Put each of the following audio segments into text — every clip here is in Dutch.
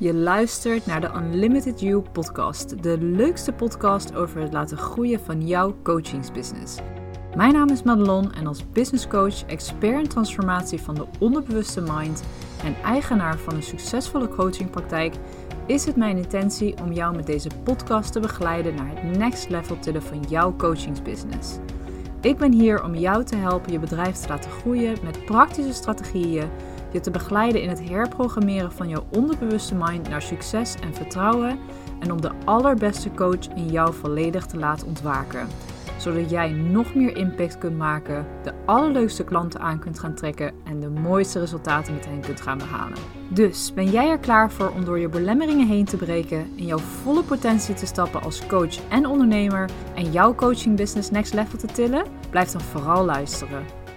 Je luistert naar de Unlimited You podcast, de leukste podcast over het laten groeien van jouw coachingsbusiness. Mijn naam is Madelon en als business coach, expert in transformatie van de onderbewuste mind en eigenaar van een succesvolle coachingpraktijk, is het mijn intentie om jou met deze podcast te begeleiden naar het next level tillen van jouw coachingsbusiness. Ik ben hier om jou te helpen je bedrijf te laten groeien met praktische strategieën je te begeleiden in het herprogrammeren van jouw onderbewuste mind naar succes en vertrouwen en om de allerbeste coach in jou volledig te laten ontwaken. Zodat jij nog meer impact kunt maken, de allerleukste klanten aan kunt gaan trekken en de mooiste resultaten met hen kunt gaan behalen. Dus ben jij er klaar voor om door je belemmeringen heen te breken, in jouw volle potentie te stappen als coach en ondernemer en jouw coaching business next level te tillen? Blijf dan vooral luisteren.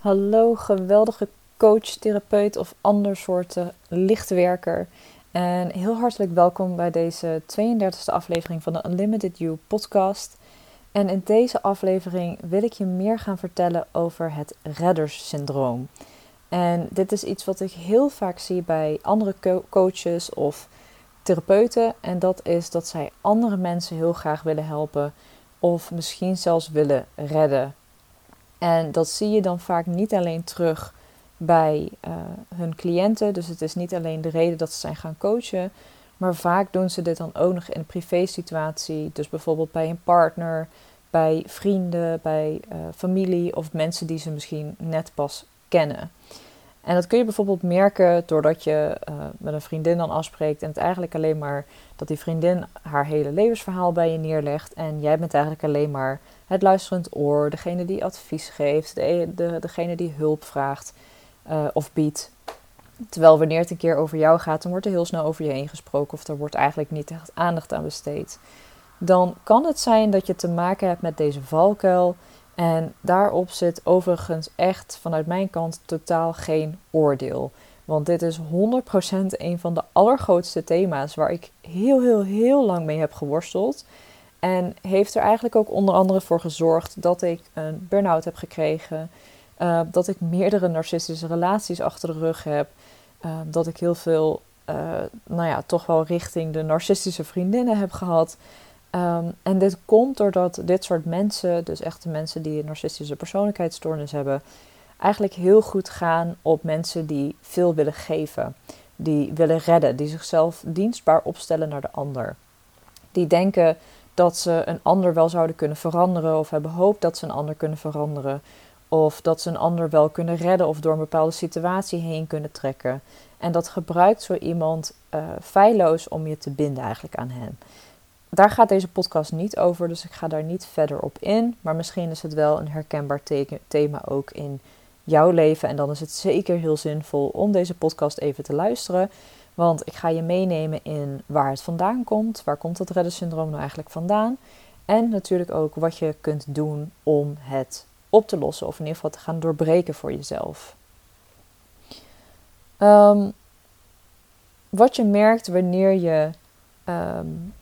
Hallo, geweldige coach, therapeut of ander soorten lichtwerker. En heel hartelijk welkom bij deze 32e aflevering van de Unlimited You podcast. En in deze aflevering wil ik je meer gaan vertellen over het redderssyndroom. En dit is iets wat ik heel vaak zie bij andere coaches of therapeuten. En dat is dat zij andere mensen heel graag willen helpen of misschien zelfs willen redden. En dat zie je dan vaak niet alleen terug bij uh, hun cliënten. Dus het is niet alleen de reden dat ze zijn gaan coachen. Maar vaak doen ze dit dan ook nog in een privé situatie. Dus bijvoorbeeld bij een partner, bij vrienden, bij uh, familie of mensen die ze misschien net pas kennen. En dat kun je bijvoorbeeld merken doordat je uh, met een vriendin dan afspreekt en het eigenlijk alleen maar dat die vriendin haar hele levensverhaal bij je neerlegt en jij bent eigenlijk alleen maar het luisterend oor, degene die advies geeft, de, de, degene die hulp vraagt uh, of biedt. Terwijl wanneer het een keer over jou gaat, dan wordt er heel snel over je heen gesproken of er wordt eigenlijk niet echt aandacht aan besteed. Dan kan het zijn dat je te maken hebt met deze valkuil. En daarop zit overigens echt vanuit mijn kant totaal geen oordeel. Want dit is 100% een van de allergrootste thema's waar ik heel, heel, heel lang mee heb geworsteld. En heeft er eigenlijk ook onder andere voor gezorgd dat ik een burn-out heb gekregen. Uh, dat ik meerdere narcistische relaties achter de rug heb. Uh, dat ik heel veel, uh, nou ja, toch wel richting de narcistische vriendinnen heb gehad. Um, en dit komt doordat dit soort mensen, dus echt de mensen die een narcistische persoonlijkheidsstoornis hebben, eigenlijk heel goed gaan op mensen die veel willen geven. Die willen redden, die zichzelf dienstbaar opstellen naar de ander. Die denken dat ze een ander wel zouden kunnen veranderen of hebben hoop dat ze een ander kunnen veranderen. Of dat ze een ander wel kunnen redden of door een bepaalde situatie heen kunnen trekken. En dat gebruikt zo iemand uh, feilloos om je te binden eigenlijk aan hen. Daar gaat deze podcast niet over, dus ik ga daar niet verder op in. Maar misschien is het wel een herkenbaar thema ook in jouw leven. En dan is het zeker heel zinvol om deze podcast even te luisteren. Want ik ga je meenemen in waar het vandaan komt. Waar komt het reddersyndroom nou eigenlijk vandaan? En natuurlijk ook wat je kunt doen om het op te lossen. Of in ieder geval te gaan doorbreken voor jezelf. Um, wat je merkt wanneer je um,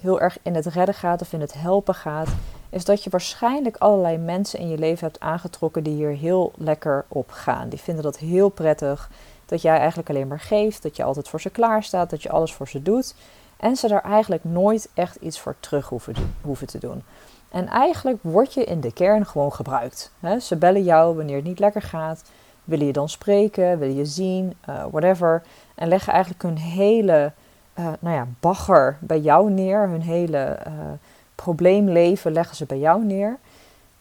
heel erg in het redden gaat of in het helpen gaat, is dat je waarschijnlijk allerlei mensen in je leven hebt aangetrokken die hier heel lekker op gaan. Die vinden dat heel prettig. Dat jij eigenlijk alleen maar geeft, dat je altijd voor ze klaar staat, dat je alles voor ze doet. En ze daar eigenlijk nooit echt iets voor terug hoeven, hoeven te doen. En eigenlijk word je in de kern gewoon gebruikt. Ze bellen jou wanneer het niet lekker gaat. Willen je dan spreken, willen je zien, uh, whatever. En leggen eigenlijk hun hele uh, nou ja, bagger bij jou neer. Hun hele uh, probleemleven leggen ze bij jou neer.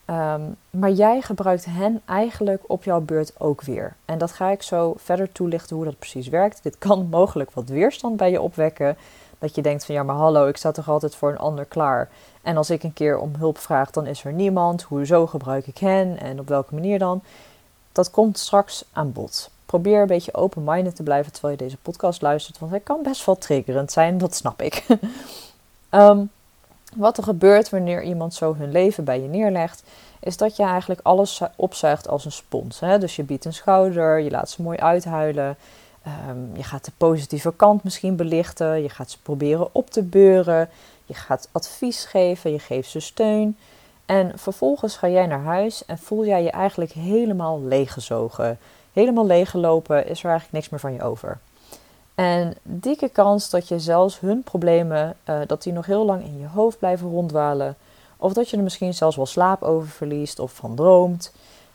Um, maar jij gebruikt hen eigenlijk op jouw beurt ook weer. En dat ga ik zo verder toelichten hoe dat precies werkt. Dit kan mogelijk wat weerstand bij je opwekken. Dat je denkt van ja, maar hallo, ik sta toch altijd voor een ander klaar. En als ik een keer om hulp vraag, dan is er niemand. Hoezo gebruik ik hen en op welke manier dan? Dat komt straks aan bod. Probeer een beetje open-minded te blijven terwijl je deze podcast luistert. Want hij kan best wel triggerend zijn, dat snap ik. um, wat er gebeurt wanneer iemand zo hun leven bij je neerlegt, is dat je eigenlijk alles opzuigt als een spons. Hè? Dus je biedt een schouder, je laat ze mooi uithuilen. Um, je gaat de positieve kant misschien belichten. Je gaat ze proberen op te beuren. Je gaat advies geven. Je geeft ze steun. En vervolgens ga jij naar huis en voel jij je eigenlijk helemaal leeggezogen. Helemaal leeggelopen, is er eigenlijk niks meer van je over. En dikke kans dat je zelfs hun problemen, uh, dat die nog heel lang in je hoofd blijven ronddwalen. Of dat je er misschien zelfs wel slaap over verliest of van droomt.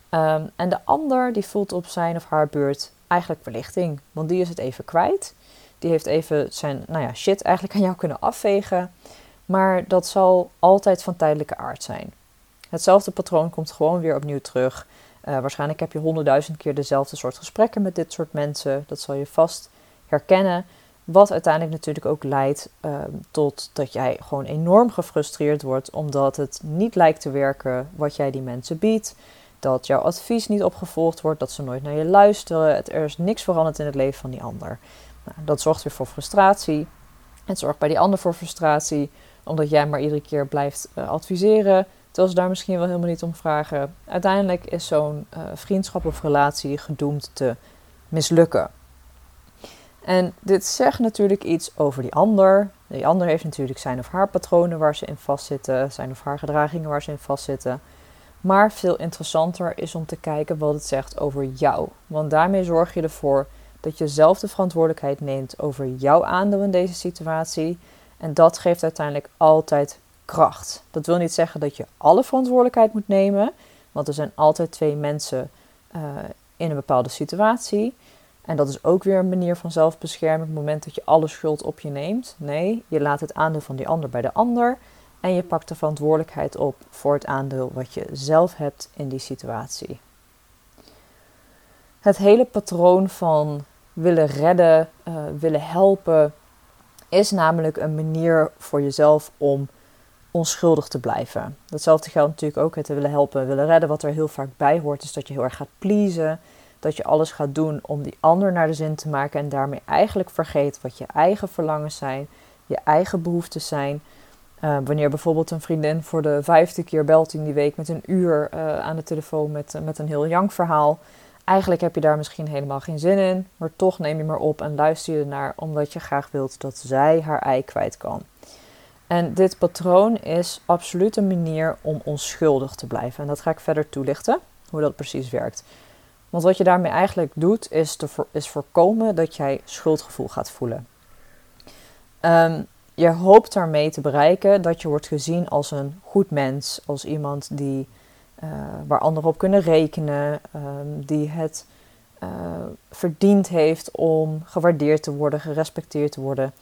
Ehm, en de ander die voelt op zijn of haar beurt eigenlijk verlichting. Want die is het even kwijt. Die heeft even zijn nou ja, shit eigenlijk aan jou kunnen afvegen. Maar dat zal altijd van tijdelijke aard zijn. Hetzelfde patroon komt gewoon weer opnieuw terug. Uh, waarschijnlijk heb je honderdduizend keer dezelfde soort gesprekken met dit soort mensen. Dat zal je vast herkennen. Wat uiteindelijk natuurlijk ook leidt uh, tot dat jij gewoon enorm gefrustreerd wordt, omdat het niet lijkt te werken wat jij die mensen biedt. Dat jouw advies niet opgevolgd wordt, dat ze nooit naar je luisteren. Het, er is niks veranderd in het leven van die ander. Nou, dat zorgt weer voor frustratie. Het zorgt bij die ander voor frustratie, omdat jij maar iedere keer blijft uh, adviseren. Terwijl ze daar misschien wel helemaal niet om vragen. Uiteindelijk is zo'n uh, vriendschap of relatie gedoemd te mislukken. En dit zegt natuurlijk iets over die ander. Die ander heeft natuurlijk zijn of haar patronen waar ze in vastzitten, zijn of haar gedragingen waar ze in vastzitten. Maar veel interessanter is om te kijken wat het zegt over jou. Want daarmee zorg je ervoor dat je zelf de verantwoordelijkheid neemt over jouw aandeel in deze situatie. En dat geeft uiteindelijk altijd kracht. Dat wil niet zeggen dat je alle verantwoordelijkheid moet nemen, want er zijn altijd twee mensen uh, in een bepaalde situatie. En dat is ook weer een manier van zelfbescherming op het moment dat je alle schuld op je neemt. Nee, je laat het aandeel van die ander bij de ander en je pakt de verantwoordelijkheid op voor het aandeel wat je zelf hebt in die situatie. Het hele patroon van willen redden, uh, willen helpen, is namelijk een manier voor jezelf om onschuldig te blijven. Datzelfde geldt natuurlijk ook het willen helpen, willen redden. Wat er heel vaak bij hoort, is dat je heel erg gaat pleasen dat je alles gaat doen om die ander naar de zin te maken en daarmee eigenlijk vergeet wat je eigen verlangens zijn, je eigen behoeftes zijn. Uh, wanneer bijvoorbeeld een vriendin voor de vijfde keer belt in die week met een uur uh, aan de telefoon met, uh, met een heel verhaal. Eigenlijk heb je daar misschien helemaal geen zin in, maar toch neem je maar op en luister je ernaar omdat je graag wilt dat zij haar ei kwijt kan. En dit patroon is absoluut een manier om onschuldig te blijven. En dat ga ik verder toelichten, hoe dat precies werkt. Want wat je daarmee eigenlijk doet, is, te is voorkomen dat jij schuldgevoel gaat voelen. Um, je hoopt daarmee te bereiken dat je wordt gezien als een goed mens, als iemand die, uh, waar anderen op kunnen rekenen, um, die het uh, verdiend heeft om gewaardeerd te worden, gerespecteerd te worden.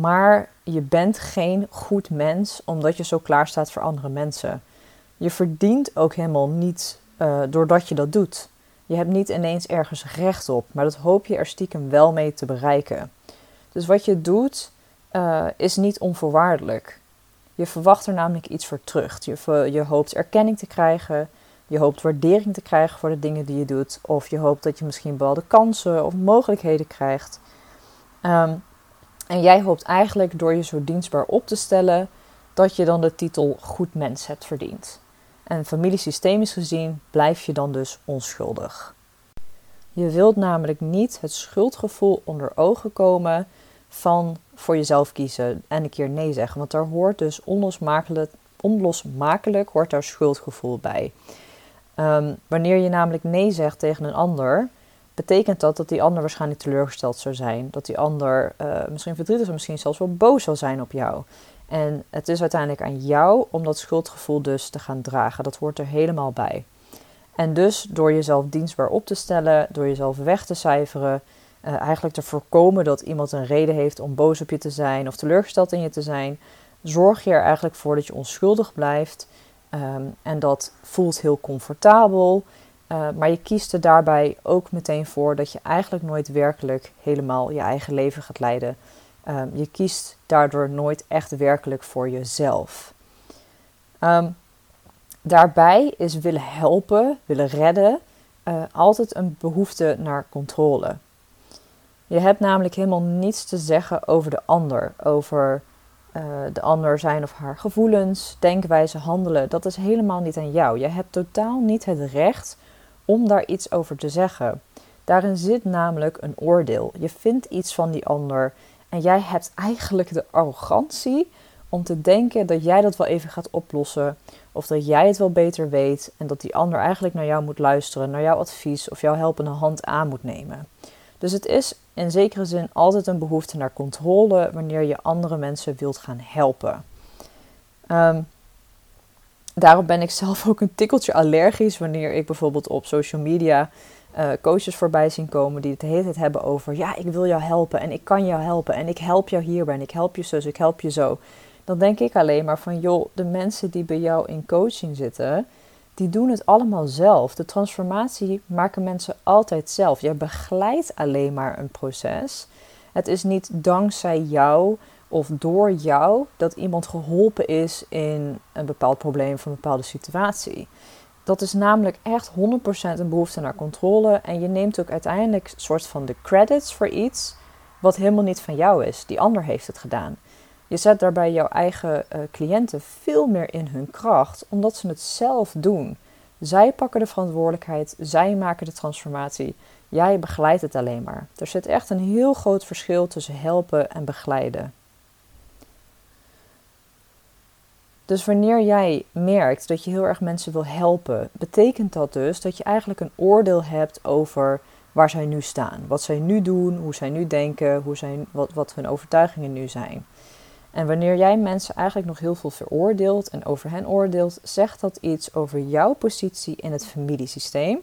Maar je bent geen goed mens omdat je zo klaar staat voor andere mensen. Je verdient ook helemaal niet uh, doordat je dat doet. Je hebt niet ineens ergens recht op, maar dat hoop je er stiekem wel mee te bereiken. Dus wat je doet uh, is niet onvoorwaardelijk. Je verwacht er namelijk iets voor terug. Je, je hoopt erkenning te krijgen, je hoopt waardering te krijgen voor de dingen die je doet, of je hoopt dat je misschien bepaalde kansen of mogelijkheden krijgt. Um, en jij hoopt eigenlijk door je zo dienstbaar op te stellen dat je dan de titel goed mens hebt verdiend. En familiesystemisch gezien blijf je dan dus onschuldig. Je wilt namelijk niet het schuldgevoel onder ogen komen van voor jezelf kiezen en een keer nee zeggen. Want daar hoort dus onlosmakelijk, onlosmakelijk hoort daar schuldgevoel bij. Um, wanneer je namelijk nee zegt tegen een ander, betekent dat dat die ander waarschijnlijk teleurgesteld zou zijn. Dat die ander uh, misschien verdrietig of misschien zelfs wel boos zal zijn op jou. En het is uiteindelijk aan jou om dat schuldgevoel dus te gaan dragen. Dat hoort er helemaal bij. En dus door jezelf dienstbaar op te stellen, door jezelf weg te cijferen, uh, eigenlijk te voorkomen dat iemand een reden heeft om boos op je te zijn of teleurgesteld in je te zijn, zorg je er eigenlijk voor dat je onschuldig blijft. Um, en dat voelt heel comfortabel. Uh, maar je kiest er daarbij ook meteen voor dat je eigenlijk nooit werkelijk helemaal je eigen leven gaat leiden. Um, je kiest daardoor nooit echt werkelijk voor jezelf. Um, daarbij is willen helpen, willen redden, uh, altijd een behoefte naar controle. Je hebt namelijk helemaal niets te zeggen over de ander, over uh, de ander zijn of haar gevoelens, denkwijze, handelen. Dat is helemaal niet aan jou. Je hebt totaal niet het recht om daar iets over te zeggen. Daarin zit namelijk een oordeel. Je vindt iets van die ander en jij hebt eigenlijk de arrogantie om te denken dat jij dat wel even gaat oplossen. Of dat jij het wel beter weet en dat die ander eigenlijk naar jou moet luisteren, naar jouw advies of jouw helpende hand aan moet nemen. Dus het is in zekere zin altijd een behoefte naar controle wanneer je andere mensen wilt gaan helpen. Um, daarom ben ik zelf ook een tikkeltje allergisch wanneer ik bijvoorbeeld op social media uh, coaches voorbij zien komen die het hele tijd hebben over: ja, ik wil jou helpen en ik kan jou helpen en ik help jou hierbij en ik help je zus, ik help je zo. Dan denk ik alleen maar van: joh, de mensen die bij jou in coaching zitten, die doen het allemaal zelf. De transformatie maken mensen altijd zelf. Je begeleidt alleen maar een proces. Het is niet dankzij jou of door jou dat iemand geholpen is in een bepaald probleem of een bepaalde situatie. Dat is namelijk echt 100% een behoefte naar controle. En je neemt ook uiteindelijk een soort van de credits voor iets wat helemaal niet van jou is. Die ander heeft het gedaan. Je zet daarbij jouw eigen uh, cliënten veel meer in hun kracht, omdat ze het zelf doen. Zij pakken de verantwoordelijkheid, zij maken de transformatie. Jij begeleidt het alleen maar. Er zit echt een heel groot verschil tussen helpen en begeleiden. Dus wanneer jij merkt dat je heel erg mensen wil helpen, betekent dat dus dat je eigenlijk een oordeel hebt over waar zij nu staan. Wat zij nu doen, hoe zij nu denken, hoe zij, wat, wat hun overtuigingen nu zijn. En wanneer jij mensen eigenlijk nog heel veel veroordeelt en over hen oordeelt, zegt dat iets over jouw positie in het familiesysteem.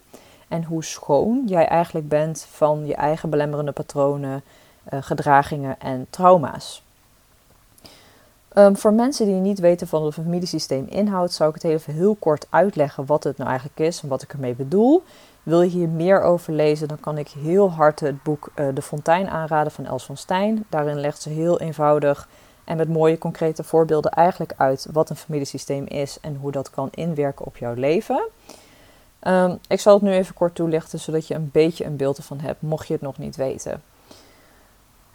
En hoe schoon jij eigenlijk bent van je eigen belemmerende patronen, uh, gedragingen en trauma's. Um, voor mensen die niet weten van wat het familiesysteem inhoudt, zou ik het even heel kort uitleggen wat het nou eigenlijk is en wat ik ermee bedoel. Wil je hier meer over lezen, dan kan ik heel hard het boek uh, De Fontein aanraden van Els van Stijn. Daarin legt ze heel eenvoudig en met mooie concrete voorbeelden eigenlijk uit wat een familiesysteem is en hoe dat kan inwerken op jouw leven. Um, ik zal het nu even kort toelichten, zodat je een beetje een beeld ervan hebt, mocht je het nog niet weten.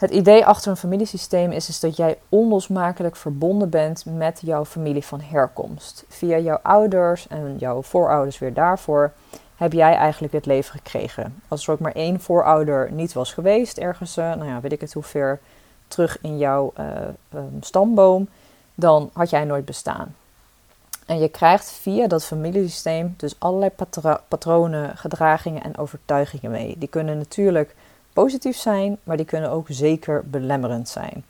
Het idee achter een familiesysteem is, is dat jij onlosmakelijk verbonden bent met jouw familie van herkomst. Via jouw ouders en jouw voorouders weer daarvoor heb jij eigenlijk het leven gekregen. Als er ook maar één voorouder niet was geweest ergens, uh, nou ja, weet ik het hoe ver terug in jouw uh, um, stamboom, dan had jij nooit bestaan. En je krijgt via dat familiesysteem dus allerlei patronen, gedragingen en overtuigingen mee. Die kunnen natuurlijk positief zijn, maar die kunnen ook zeker belemmerend zijn.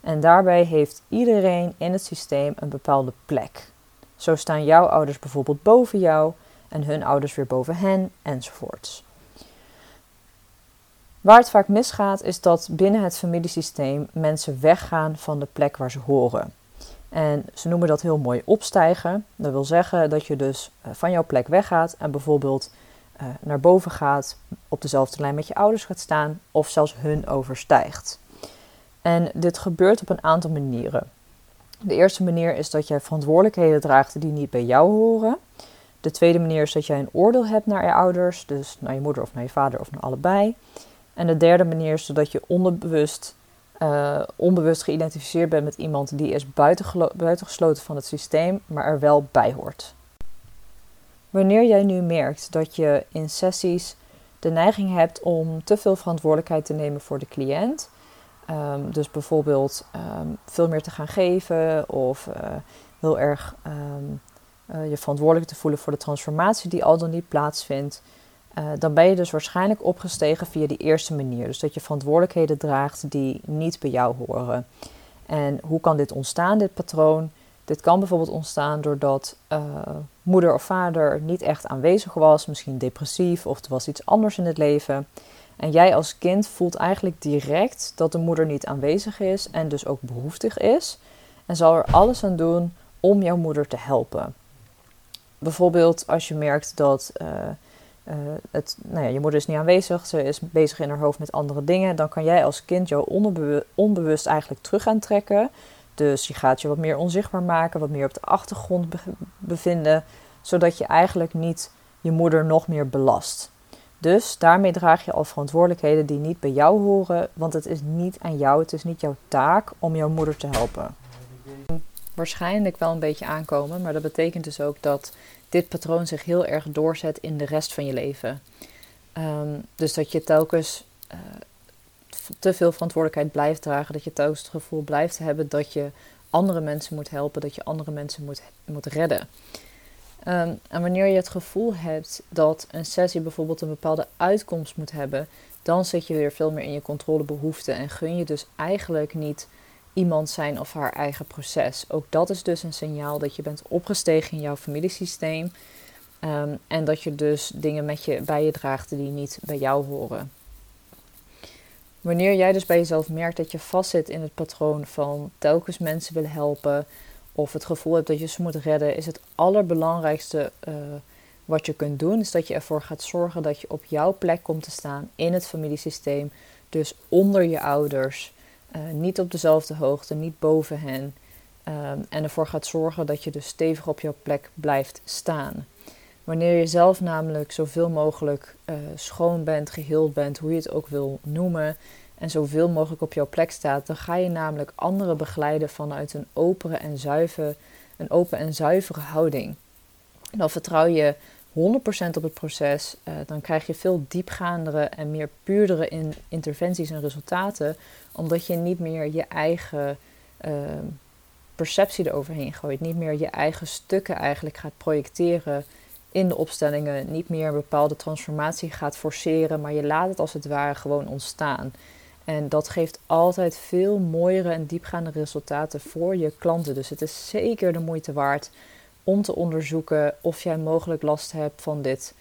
En daarbij heeft iedereen in het systeem een bepaalde plek. Zo staan jouw ouders bijvoorbeeld boven jou en hun ouders weer boven hen enzovoorts. Waar het vaak misgaat is dat binnen het familiesysteem mensen weggaan van de plek waar ze horen. En ze noemen dat heel mooi opstijgen. Dat wil zeggen dat je dus eh, van jouw plek weggaat en bijvoorbeeld uh, naar boven gaat, op dezelfde lijn met je ouders gaat staan of zelfs hun overstijgt. En dit gebeurt op een aantal manieren. De eerste manier is dat jij verantwoordelijkheden draagt die niet bij jou horen. De tweede manier is dat jij een oordeel hebt naar je ouders, dus naar je moeder of naar je vader of naar allebei. En de derde manier is dat je onderbewust, uh, onbewust geïdentificeerd bent met iemand die is buitengesloten van het systeem, maar er wel bij hoort. Wanneer jij nu merkt dat je in sessies de neiging hebt om te veel verantwoordelijkheid te nemen voor de cliënt, um, dus bijvoorbeeld um, veel meer te gaan geven of uh, heel erg um, uh, je verantwoordelijk te voelen voor de transformatie die al dan niet plaatsvindt, uh, dan ben je dus waarschijnlijk opgestegen via die eerste manier. Dus dat je verantwoordelijkheden draagt die niet bij jou horen. En hoe kan dit ontstaan, dit patroon? Dit kan bijvoorbeeld ontstaan doordat uh, moeder of vader niet echt aanwezig was, misschien depressief of er was iets anders in het leven. En jij als kind voelt eigenlijk direct dat de moeder niet aanwezig is en dus ook behoeftig is. En zal er alles aan doen om jouw moeder te helpen. Bijvoorbeeld als je merkt dat uh, uh, het, nou ja, je moeder is niet aanwezig, ze is bezig in haar hoofd met andere dingen, dan kan jij als kind jou onbewust eigenlijk terug gaan trekken dus je gaat je wat meer onzichtbaar maken, wat meer op de achtergrond bevinden, zodat je eigenlijk niet je moeder nog meer belast. Dus daarmee draag je al verantwoordelijkheden die niet bij jou horen, want het is niet aan jou, het is niet jouw taak om jouw moeder te helpen. Waarschijnlijk wel een beetje aankomen, maar dat betekent dus ook dat dit patroon zich heel erg doorzet in de rest van je leven. Um, dus dat je telkens uh, te veel verantwoordelijkheid blijft dragen. Dat je telkens het gevoel blijft hebben dat je andere mensen moet helpen, dat je andere mensen moet, moet redden. Ehm, en wanneer je het gevoel hebt dat een sessie bijvoorbeeld een bepaalde uitkomst moet hebben, dan zit je weer veel meer in je controlebehoeften en gun je dus eigenlijk niet iemand zijn of haar eigen proces. Ook dat is dus een signaal dat je bent opgestegen in jouw familiesysteem um, en dat je dus dingen met je bij je draagt die niet bij jou horen. Wanneer jij dus bij jezelf merkt dat je vastzit in het patroon van telkens mensen willen helpen of het gevoel hebt dat je ze moet redden, is het allerbelangrijkste uh, wat je kunt doen, is dat je ervoor gaat zorgen dat je op jouw plek komt te staan in het familiesysteem, dus onder je ouders, uh, niet op dezelfde hoogte, niet boven hen. Um, en ervoor gaat zorgen dat je dus stevig op jouw plek blijft staan. Wanneer je zelf namelijk zoveel mogelijk uh, schoon bent, geheeld bent, hoe je het ook wil noemen, en zoveel mogelijk op jouw plek staat, dan ga je namelijk anderen begeleiden vanuit een open en zuivere, een open en zuivere houding. Dan vertrouw je 100% op het proces, uh, dan krijg je veel diepgaandere en meer puurdere in interventies en resultaten, omdat je niet meer je eigen uh, perceptie eroverheen gooit, niet meer je eigen stukken eigenlijk gaat projecteren in de opstellingen, niet meer een bepaalde transformatie gaat forceren, maar je laat het als het ware gewoon ontstaan. En dat geeft altijd veel mooiere en diepgaande resultaten voor je klanten. Dus het is zeker de moeite waard om te onderzoeken of jij mogelijk last hebt van dit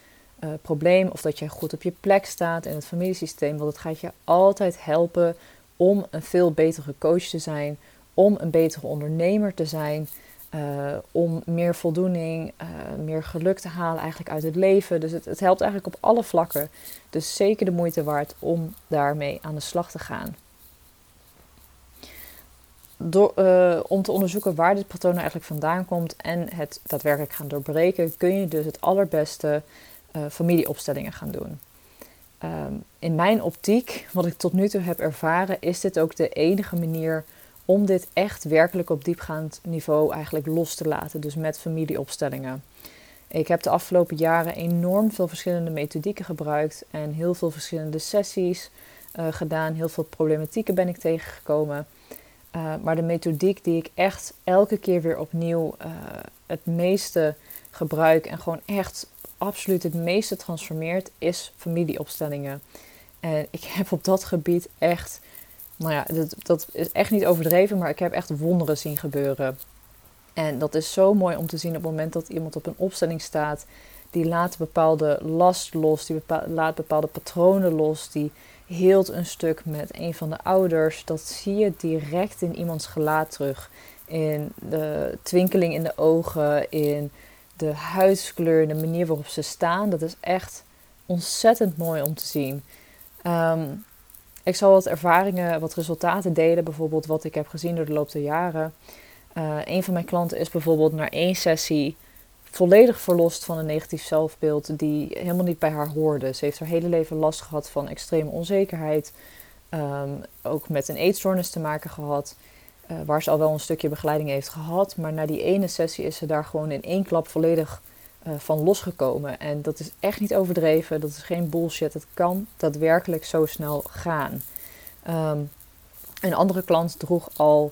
uh, probleem. Of dat jij goed op je plek staat in het familiesysteem. Want het gaat je altijd helpen om een veel betere coach te zijn. Om een betere ondernemer te zijn. Uh, om meer voldoening, uh, meer geluk te halen eigenlijk uit het leven. Dus het, het, helpt eigenlijk op alle vlakken. Dus zeker de moeite waard om daarmee aan de slag te gaan. Door, uh, om te onderzoeken waar dit patroon nou eigenlijk vandaan komt en het daadwerkelijk gaan doorbreken, kun je dus het allerbeste familieopstellingen gaan doen. Um, in mijn optiek, wat ik tot nu toe heb ervaren, is dit ook de enige manier om dit echt werkelijk op diepgaand niveau eigenlijk los te laten. Dus met familieopstellingen. Ik heb de afgelopen jaren enorm veel verschillende methodieken gebruikt en heel veel verschillende sessies uh, gedaan. Heel veel problematieken ben ik tegengekomen. Uh, maar de methodiek die ik echt elke keer weer opnieuw uh, het meeste gebruik en gewoon echt absoluut het meeste transformeert, is familieopstellingen. En ik heb op dat gebied echt nou ja, dat, dat is echt niet overdreven, maar ik heb echt wonderen zien gebeuren. En dat is zo mooi om te zien op het moment dat iemand op een opstelling staat. Die laat bepaalde last los, die laat bepaalde patronen los, die heelt een stuk met een van de ouders. Dat zie je direct in iemands gelaat terug. In de twinkeling in de ogen, in de huidskleur, de manier waarop ze staan. Dat is echt ontzettend mooi om te zien. Um, ik zal wat ervaringen, wat resultaten delen, bijvoorbeeld wat ik heb gezien door de loop der jaren. Uh, een van mijn klanten is bijvoorbeeld na één sessie volledig verlost van een negatief zelfbeeld die helemaal niet bij haar hoorde. Ze heeft haar hele leven last gehad van extreme onzekerheid. Um, ook met een eetstoornis te maken gehad. Uh, waar ze al wel een stukje begeleiding heeft gehad. Maar na die ene sessie is ze daar gewoon in één klap volledig uh, van losgekomen. En dat is echt niet overdreven, dat is geen bullshit. Het kan daadwerkelijk zo snel gaan. Um, een andere klant droeg al,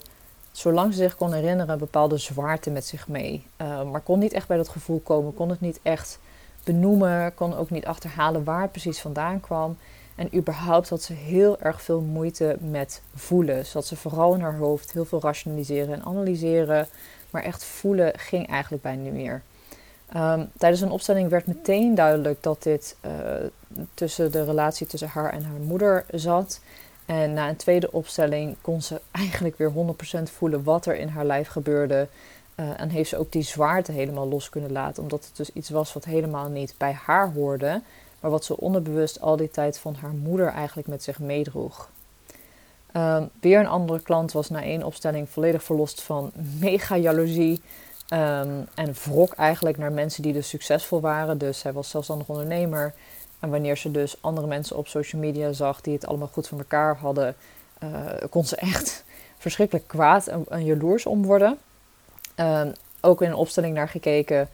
zolang ze zich kon herinneren, bepaalde zwaarte met zich mee. Uh, maar kon niet echt bij dat gevoel komen, kon het niet echt benoemen, kon ook niet achterhalen waar het precies vandaan kwam. En überhaupt had ze heel erg veel moeite met voelen. Had ze vooral in haar hoofd heel veel rationaliseren en analyseren. Maar echt voelen ging eigenlijk bijna niet meer. Um, tijdens een opstelling werd meteen duidelijk dat dit uh, tussen de relatie tussen haar en haar moeder zat. En na een tweede opstelling kon ze eigenlijk weer 100% voelen wat er in haar lijf gebeurde. Uh, en heeft ze ook die zwaarte helemaal los kunnen laten, omdat het dus iets was wat helemaal niet bij haar hoorde, maar wat ze onderbewust al die tijd van haar moeder eigenlijk met zich meedroeg. Um, weer een andere klant was na één opstelling volledig verlost van mega jaloezie. Um, en wrok eigenlijk naar mensen die dus succesvol waren. Dus zij was zelfstandig ondernemer. En wanneer ze dus andere mensen op social media zag die het allemaal goed voor elkaar hadden, uh, kon ze echt verschrikkelijk kwaad en, jaloers om worden. Um, ook in een opstelling naar gekeken.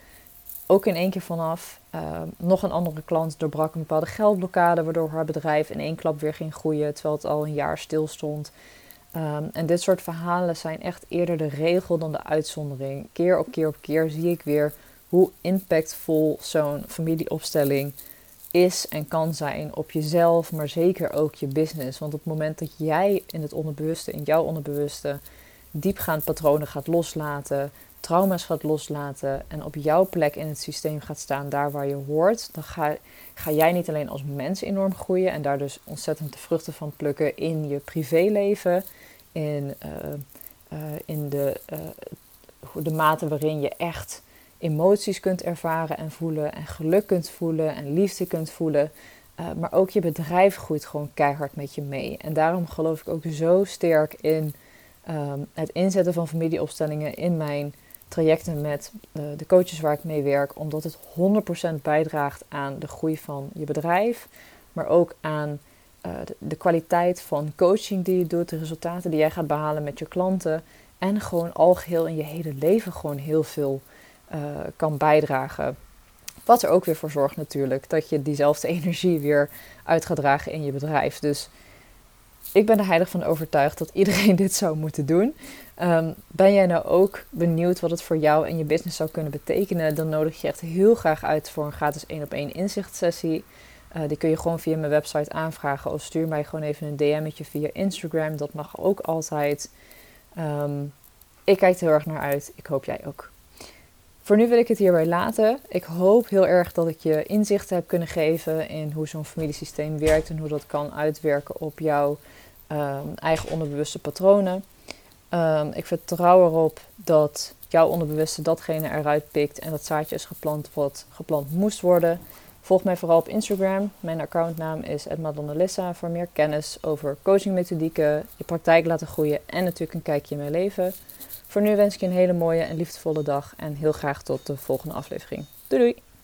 Ook in één keer vanaf. Um, nog een andere klant doorbrak een bepaalde geldblokkade, waardoor haar bedrijf in één klap weer ging groeien, terwijl het al een jaar stil stond. Ehm, en dit soort verhalen zijn echt eerder de regel dan de uitzondering. Keer op keer op keer zie ik weer hoe impactvol zo'n familieopstelling is en kan zijn op jezelf, maar zeker ook je business. Want op het moment dat jij in het onderbewuste, in jouw onderbewuste, diepgaand patronen gaat loslaten, trauma's gaat loslaten en op jouw plek in het systeem gaat staan, daar waar je hoort, dan ga, ga jij niet alleen als mens enorm groeien en daar dus ontzettend de vruchten van plukken in je privéleven, in, uh, uh, in de, uh, de mate waarin je echt emoties kunt ervaren en voelen en geluk kunt voelen en liefde kunt voelen. maar ook je bedrijf groeit gewoon keihard met je mee. En daarom geloof ik ook zo sterk in um, het inzetten van familieopstellingen in mijn trajecten met de coaches waar ik mee werk, omdat het 100% bijdraagt aan de groei van je bedrijf, maar ook aan uh, de, kwaliteit van coaching die je doet, de resultaten die jij gaat behalen met je klanten en gewoon algeheel in je hele leven gewoon heel veel uh, kan bijdragen. Wat er ook weer voor zorgt natuurlijk dat je diezelfde energie weer uit gaat dragen in je bedrijf. Dus ik ben er heilig van overtuigd dat iedereen dit zou moeten doen. Um, ben jij nou ook benieuwd wat het voor jou en je business zou kunnen betekenen? Dan nodig je echt heel graag uit voor een gratis 1 op 1 inzichtsessie. Uh, die kun je gewoon via mijn website aanvragen of stuur mij gewoon even een DM'tje via Instagram. Dat mag ook altijd. Um, ik kijk er heel erg naar uit. Ik hoop jij ook. Voor nu wil ik het hierbij laten. Ik hoop heel erg dat ik je inzichten heb kunnen geven in hoe zo'n familiesysteem werkt en hoe dat kan uitwerken op jouw um, eigen onderbewuste patronen. Um, ik vertrouw erop dat jouw onderbewuste datgene eruit pikt en dat zaadje is geplant wat geplant moest worden. Volg mij vooral op Instagram. Mijn accountnaam is Madonnalissa voor meer kennis over coachingmethodieken, je praktijk laten groeien en natuurlijk een kijkje in mijn leven. Voor nu wens ik je een hele mooie en liefdevolle dag en heel graag tot de volgende aflevering. Doei doei!